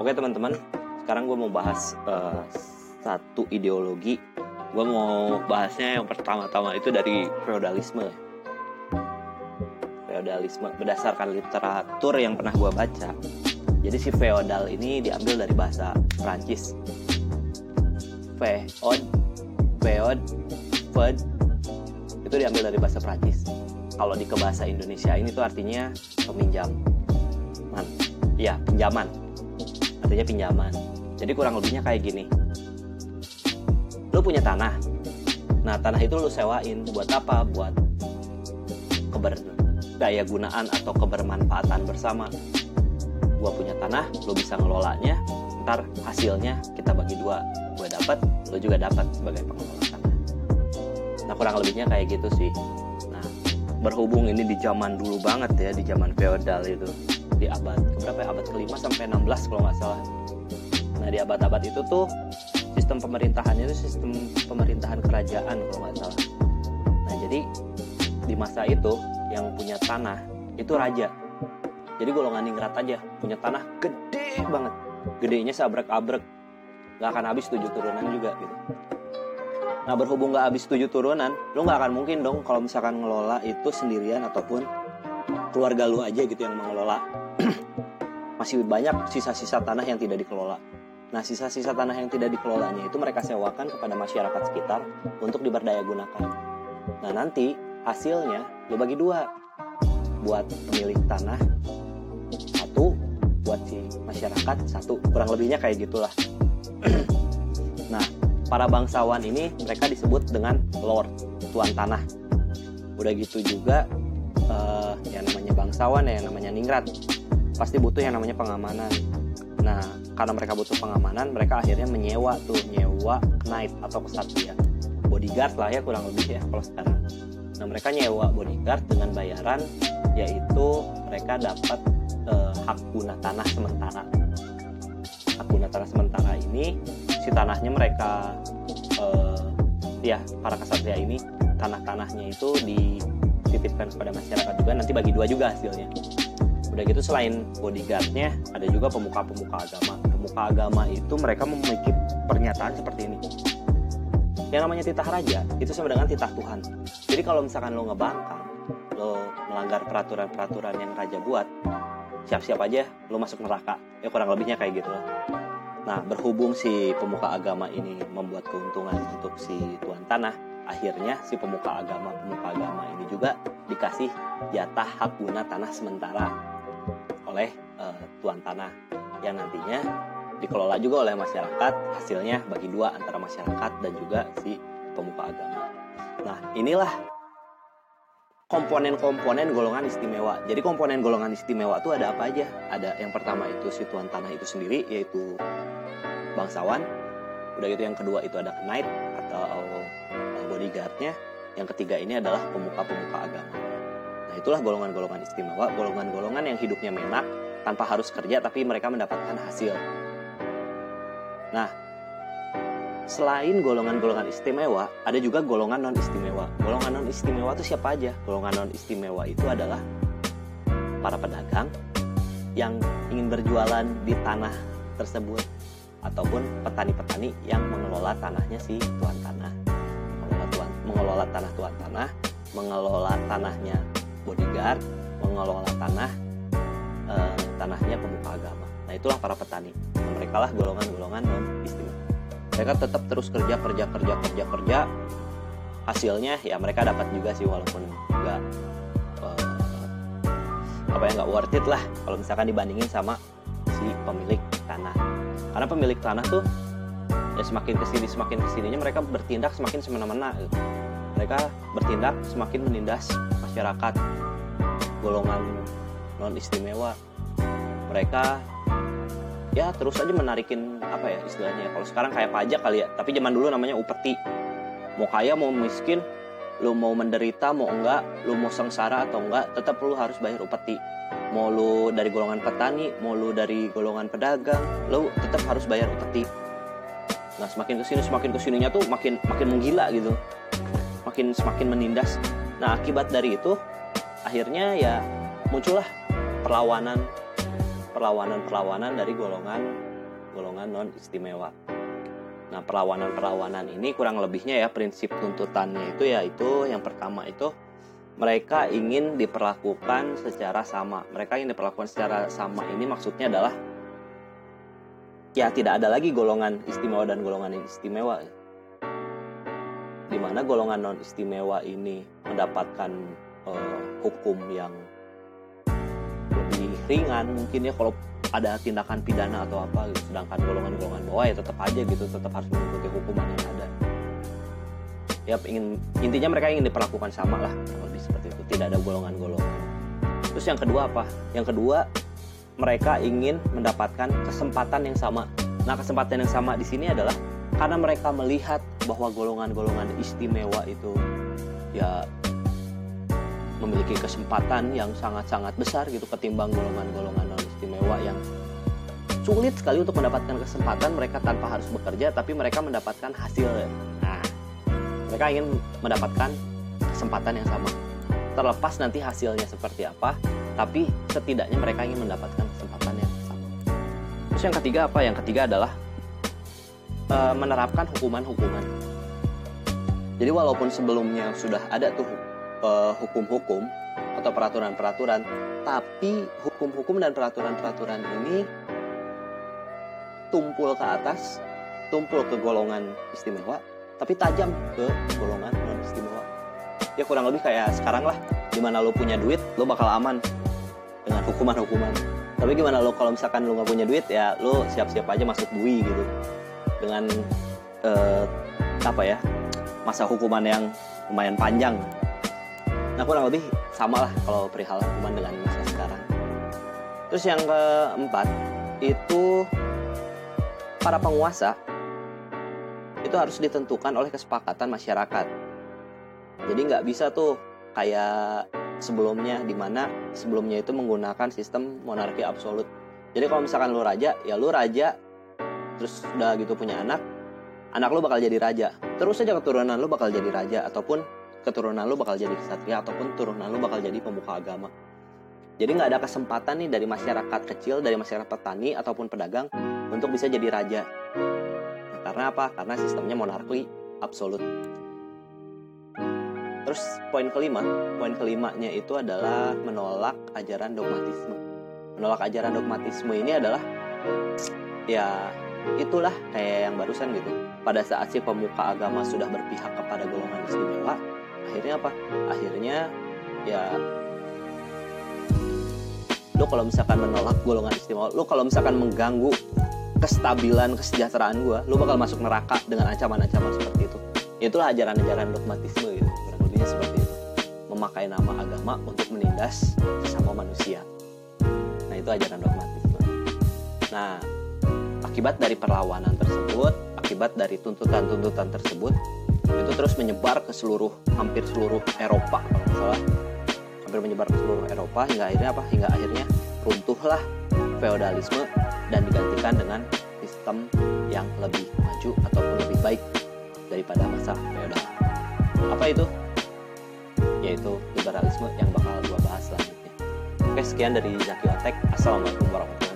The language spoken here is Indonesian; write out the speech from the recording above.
Oke teman-teman, sekarang gue mau bahas uh, satu ideologi. Gue mau bahasnya yang pertama-tama itu dari feodalisme. Feodalisme berdasarkan literatur yang pernah gue baca. Jadi si feodal ini diambil dari bahasa Prancis. Feod, feod, feud itu diambil dari bahasa Prancis. Kalau di kebahasa Indonesia ini tuh artinya peminjam. Iya pinjaman. Artinya pinjaman. Jadi kurang lebihnya kayak gini. Lu punya tanah. Nah tanah itu lu sewain. Buat apa? Buat keberdaya gunaan atau kebermanfaatan bersama. Gua punya tanah lu bisa ngelolanya. Ntar hasilnya kita bagi dua. Gue dapat lu juga dapat sebagai pengelola tanah. Nah kurang lebihnya kayak gitu sih. Nah berhubung ini di zaman dulu banget ya di zaman feodal itu di abad berapa ya? Abad kelima sampai 16 kalau nggak salah. Nah di abad-abad itu tuh sistem pemerintahannya itu sistem pemerintahan kerajaan kalau nggak salah. Nah jadi di masa itu yang punya tanah itu raja. Jadi golongan ningrat aja punya tanah gede banget. Gedenya seabrek-abrek. Nggak akan habis tujuh turunan juga gitu. Nah berhubung nggak habis tujuh turunan lo nggak akan mungkin dong kalau misalkan ngelola itu sendirian ataupun keluarga lu aja gitu yang mengelola masih banyak sisa-sisa tanah yang tidak dikelola. Nah, sisa-sisa tanah yang tidak dikelolanya itu mereka sewakan kepada masyarakat sekitar untuk diberdaya gunakan. Nah, nanti hasilnya lu bagi dua. Buat pemilik tanah satu, buat si masyarakat satu. Kurang lebihnya kayak gitulah. nah, para bangsawan ini mereka disebut dengan lord, tuan tanah. Udah gitu juga uh, yang namanya bangsawan ya, yang namanya ningrat pasti butuh yang namanya pengamanan. Nah, karena mereka butuh pengamanan, mereka akhirnya menyewa tuh, nyewa knight atau kesatria. Bodyguard lah ya kurang lebih ya kalau sekarang. Nah, mereka nyewa bodyguard dengan bayaran yaitu mereka dapat eh, hak guna tanah sementara. Hak guna tanah sementara ini si tanahnya mereka eh, ya para kesatria ini tanah-tanahnya itu dititipkan kepada masyarakat juga nanti bagi dua juga hasilnya udah gitu selain bodyguardnya ada juga pemuka-pemuka agama. Pemuka agama itu mereka memiliki pernyataan seperti ini. Yang namanya titah raja itu sama dengan titah Tuhan. Jadi kalau misalkan lo ngebangkang lo melanggar peraturan-peraturan yang raja buat siap-siap aja lo masuk neraka. Ya kurang lebihnya kayak gitu. Lah nah berhubung si pemuka agama ini membuat keuntungan untuk si tuan tanah akhirnya si pemuka agama pemuka agama ini juga dikasih jatah hak guna tanah sementara oleh uh, tuan tanah yang nantinya dikelola juga oleh masyarakat hasilnya bagi dua antara masyarakat dan juga si pemuka agama. Nah inilah komponen-komponen golongan istimewa. Jadi komponen golongan istimewa itu ada apa aja? Ada yang pertama itu si tuan tanah itu sendiri yaitu bangsawan. Udah gitu yang kedua itu ada knight atau bodyguardnya. Yang ketiga ini adalah pemuka-pemuka agama Nah, itulah golongan-golongan istimewa, golongan-golongan yang hidupnya menak tanpa harus kerja tapi mereka mendapatkan hasil. Nah, selain golongan-golongan istimewa, ada juga golongan non istimewa. Golongan non istimewa itu siapa aja? Golongan non istimewa itu adalah para pedagang yang ingin berjualan di tanah tersebut ataupun petani-petani yang mengelola tanahnya si tuan tanah. Mengelola tuan mengelola tanah tuan tanah, mengelola tanahnya bodyguard mengelola tanah eh, tanahnya pemuka agama. Nah itulah para petani. Mereka lah golongan-golongan non istimewa mereka tetap terus kerja kerja kerja kerja kerja. Hasilnya ya mereka dapat juga sih walaupun nggak eh, apa ya nggak worth it lah. Kalau misalkan dibandingin sama si pemilik tanah. Karena pemilik tanah tuh ya semakin ke sini semakin ke sininya mereka bertindak semakin semena-mena gitu. mereka bertindak semakin menindas masyarakat golongan non istimewa mereka ya terus aja menarikin apa ya istilahnya kalau sekarang kayak pajak kali ya tapi zaman dulu namanya upeti mau kaya mau miskin lu mau menderita mau enggak lu mau sengsara atau enggak tetap lu harus bayar upeti mau lu dari golongan petani mau lu dari golongan pedagang lu tetap harus bayar upeti nah semakin ke sini semakin ke sininya tuh makin makin menggila gitu. Makin semakin menindas. Nah, akibat dari itu akhirnya ya muncullah perlawanan perlawanan-perlawanan dari golongan golongan non istimewa. Nah, perlawanan-perlawanan ini kurang lebihnya ya prinsip tuntutannya itu yaitu yang pertama itu mereka ingin diperlakukan secara sama. Mereka ingin diperlakukan secara sama ini maksudnya adalah ya tidak ada lagi golongan istimewa dan golongan istimewa. Di mana golongan non istimewa ini mendapatkan uh, hukum yang lebih ringan mungkin ya kalau ada tindakan pidana atau apa gitu. sedangkan golongan-golongan bawah ya tetap aja gitu tetap harus mengikuti hukuman yang ada. Ya ingin intinya mereka ingin diperlakukan sama lah lebih seperti itu. Tidak ada golongan-golongan. Terus yang kedua apa? Yang kedua mereka ingin mendapatkan kesempatan yang sama. Nah kesempatan yang sama di sini adalah karena mereka melihat bahwa golongan-golongan istimewa itu ya memiliki kesempatan yang sangat-sangat besar gitu ketimbang golongan-golongan non istimewa yang sulit sekali untuk mendapatkan kesempatan. Mereka tanpa harus bekerja tapi mereka mendapatkan hasil. Nah mereka ingin mendapatkan kesempatan yang sama. Terlepas nanti hasilnya seperti apa tapi setidaknya mereka ingin mendapatkan kesempatan yang sama. Terus yang ketiga apa? Yang ketiga adalah e, menerapkan hukuman-hukuman. Jadi walaupun sebelumnya sudah ada tuh uh, hukum-hukum atau peraturan-peraturan, tapi hukum-hukum dan peraturan-peraturan ini tumpul ke atas, tumpul ke golongan istimewa, tapi tajam ke golongan non istimewa. Ya kurang lebih kayak sekarang lah, di mana lo punya duit, lo bakal aman dengan hukuman-hukuman. Tapi gimana lo kalau misalkan lo nggak punya duit, ya lo siap-siap aja masuk bui gitu, dengan uh, apa ya masa hukuman yang lumayan panjang Nah kurang lebih sama lah kalau perihal hukuman dengan masa sekarang. Terus yang keempat itu para penguasa itu harus ditentukan oleh kesepakatan masyarakat. Jadi nggak bisa tuh kayak sebelumnya di mana sebelumnya itu menggunakan sistem monarki absolut. Jadi kalau misalkan lu raja, ya lu raja terus udah gitu punya anak, anak lu bakal jadi raja. Terus aja keturunan lu bakal jadi raja ataupun keturunan lu bakal jadi kesatria ataupun turunan lu bakal jadi pemuka agama. Jadi nggak ada kesempatan nih dari masyarakat kecil, dari masyarakat petani ataupun pedagang untuk bisa jadi raja. Nah, karena apa? Karena sistemnya monarki absolut. Terus poin kelima, poin kelimanya itu adalah menolak ajaran dogmatisme. Menolak ajaran dogmatisme ini adalah ya itulah kayak yang barusan gitu. Pada saat si pemuka agama sudah berpihak kepada golongan istimewa, akhirnya apa? Akhirnya ya lo kalau misalkan menolak golongan istimewa. Lo kalau misalkan mengganggu kestabilan kesejahteraan gue lo bakal masuk neraka dengan ancaman-ancaman seperti itu. Itulah ajaran-ajaran dogmatisme gitu. Kurang lebihnya seperti itu. Memakai nama agama untuk menindas sesama manusia. Nah itu ajaran dogmatisme. Nah akibat dari perlawanan tersebut akibat dari tuntutan-tuntutan tersebut itu terus menyebar ke seluruh hampir seluruh Eropa kalau nggak salah. Hampir menyebar ke seluruh Eropa hingga akhirnya apa? Hingga akhirnya runtuhlah feodalisme dan digantikan dengan sistem yang lebih maju ataupun lebih baik daripada masa feodal. Apa itu? Yaitu liberalisme yang bakal gua bahas selanjutnya. Oke sekian dari Zaki Otek assalamualaikum warahmatullahi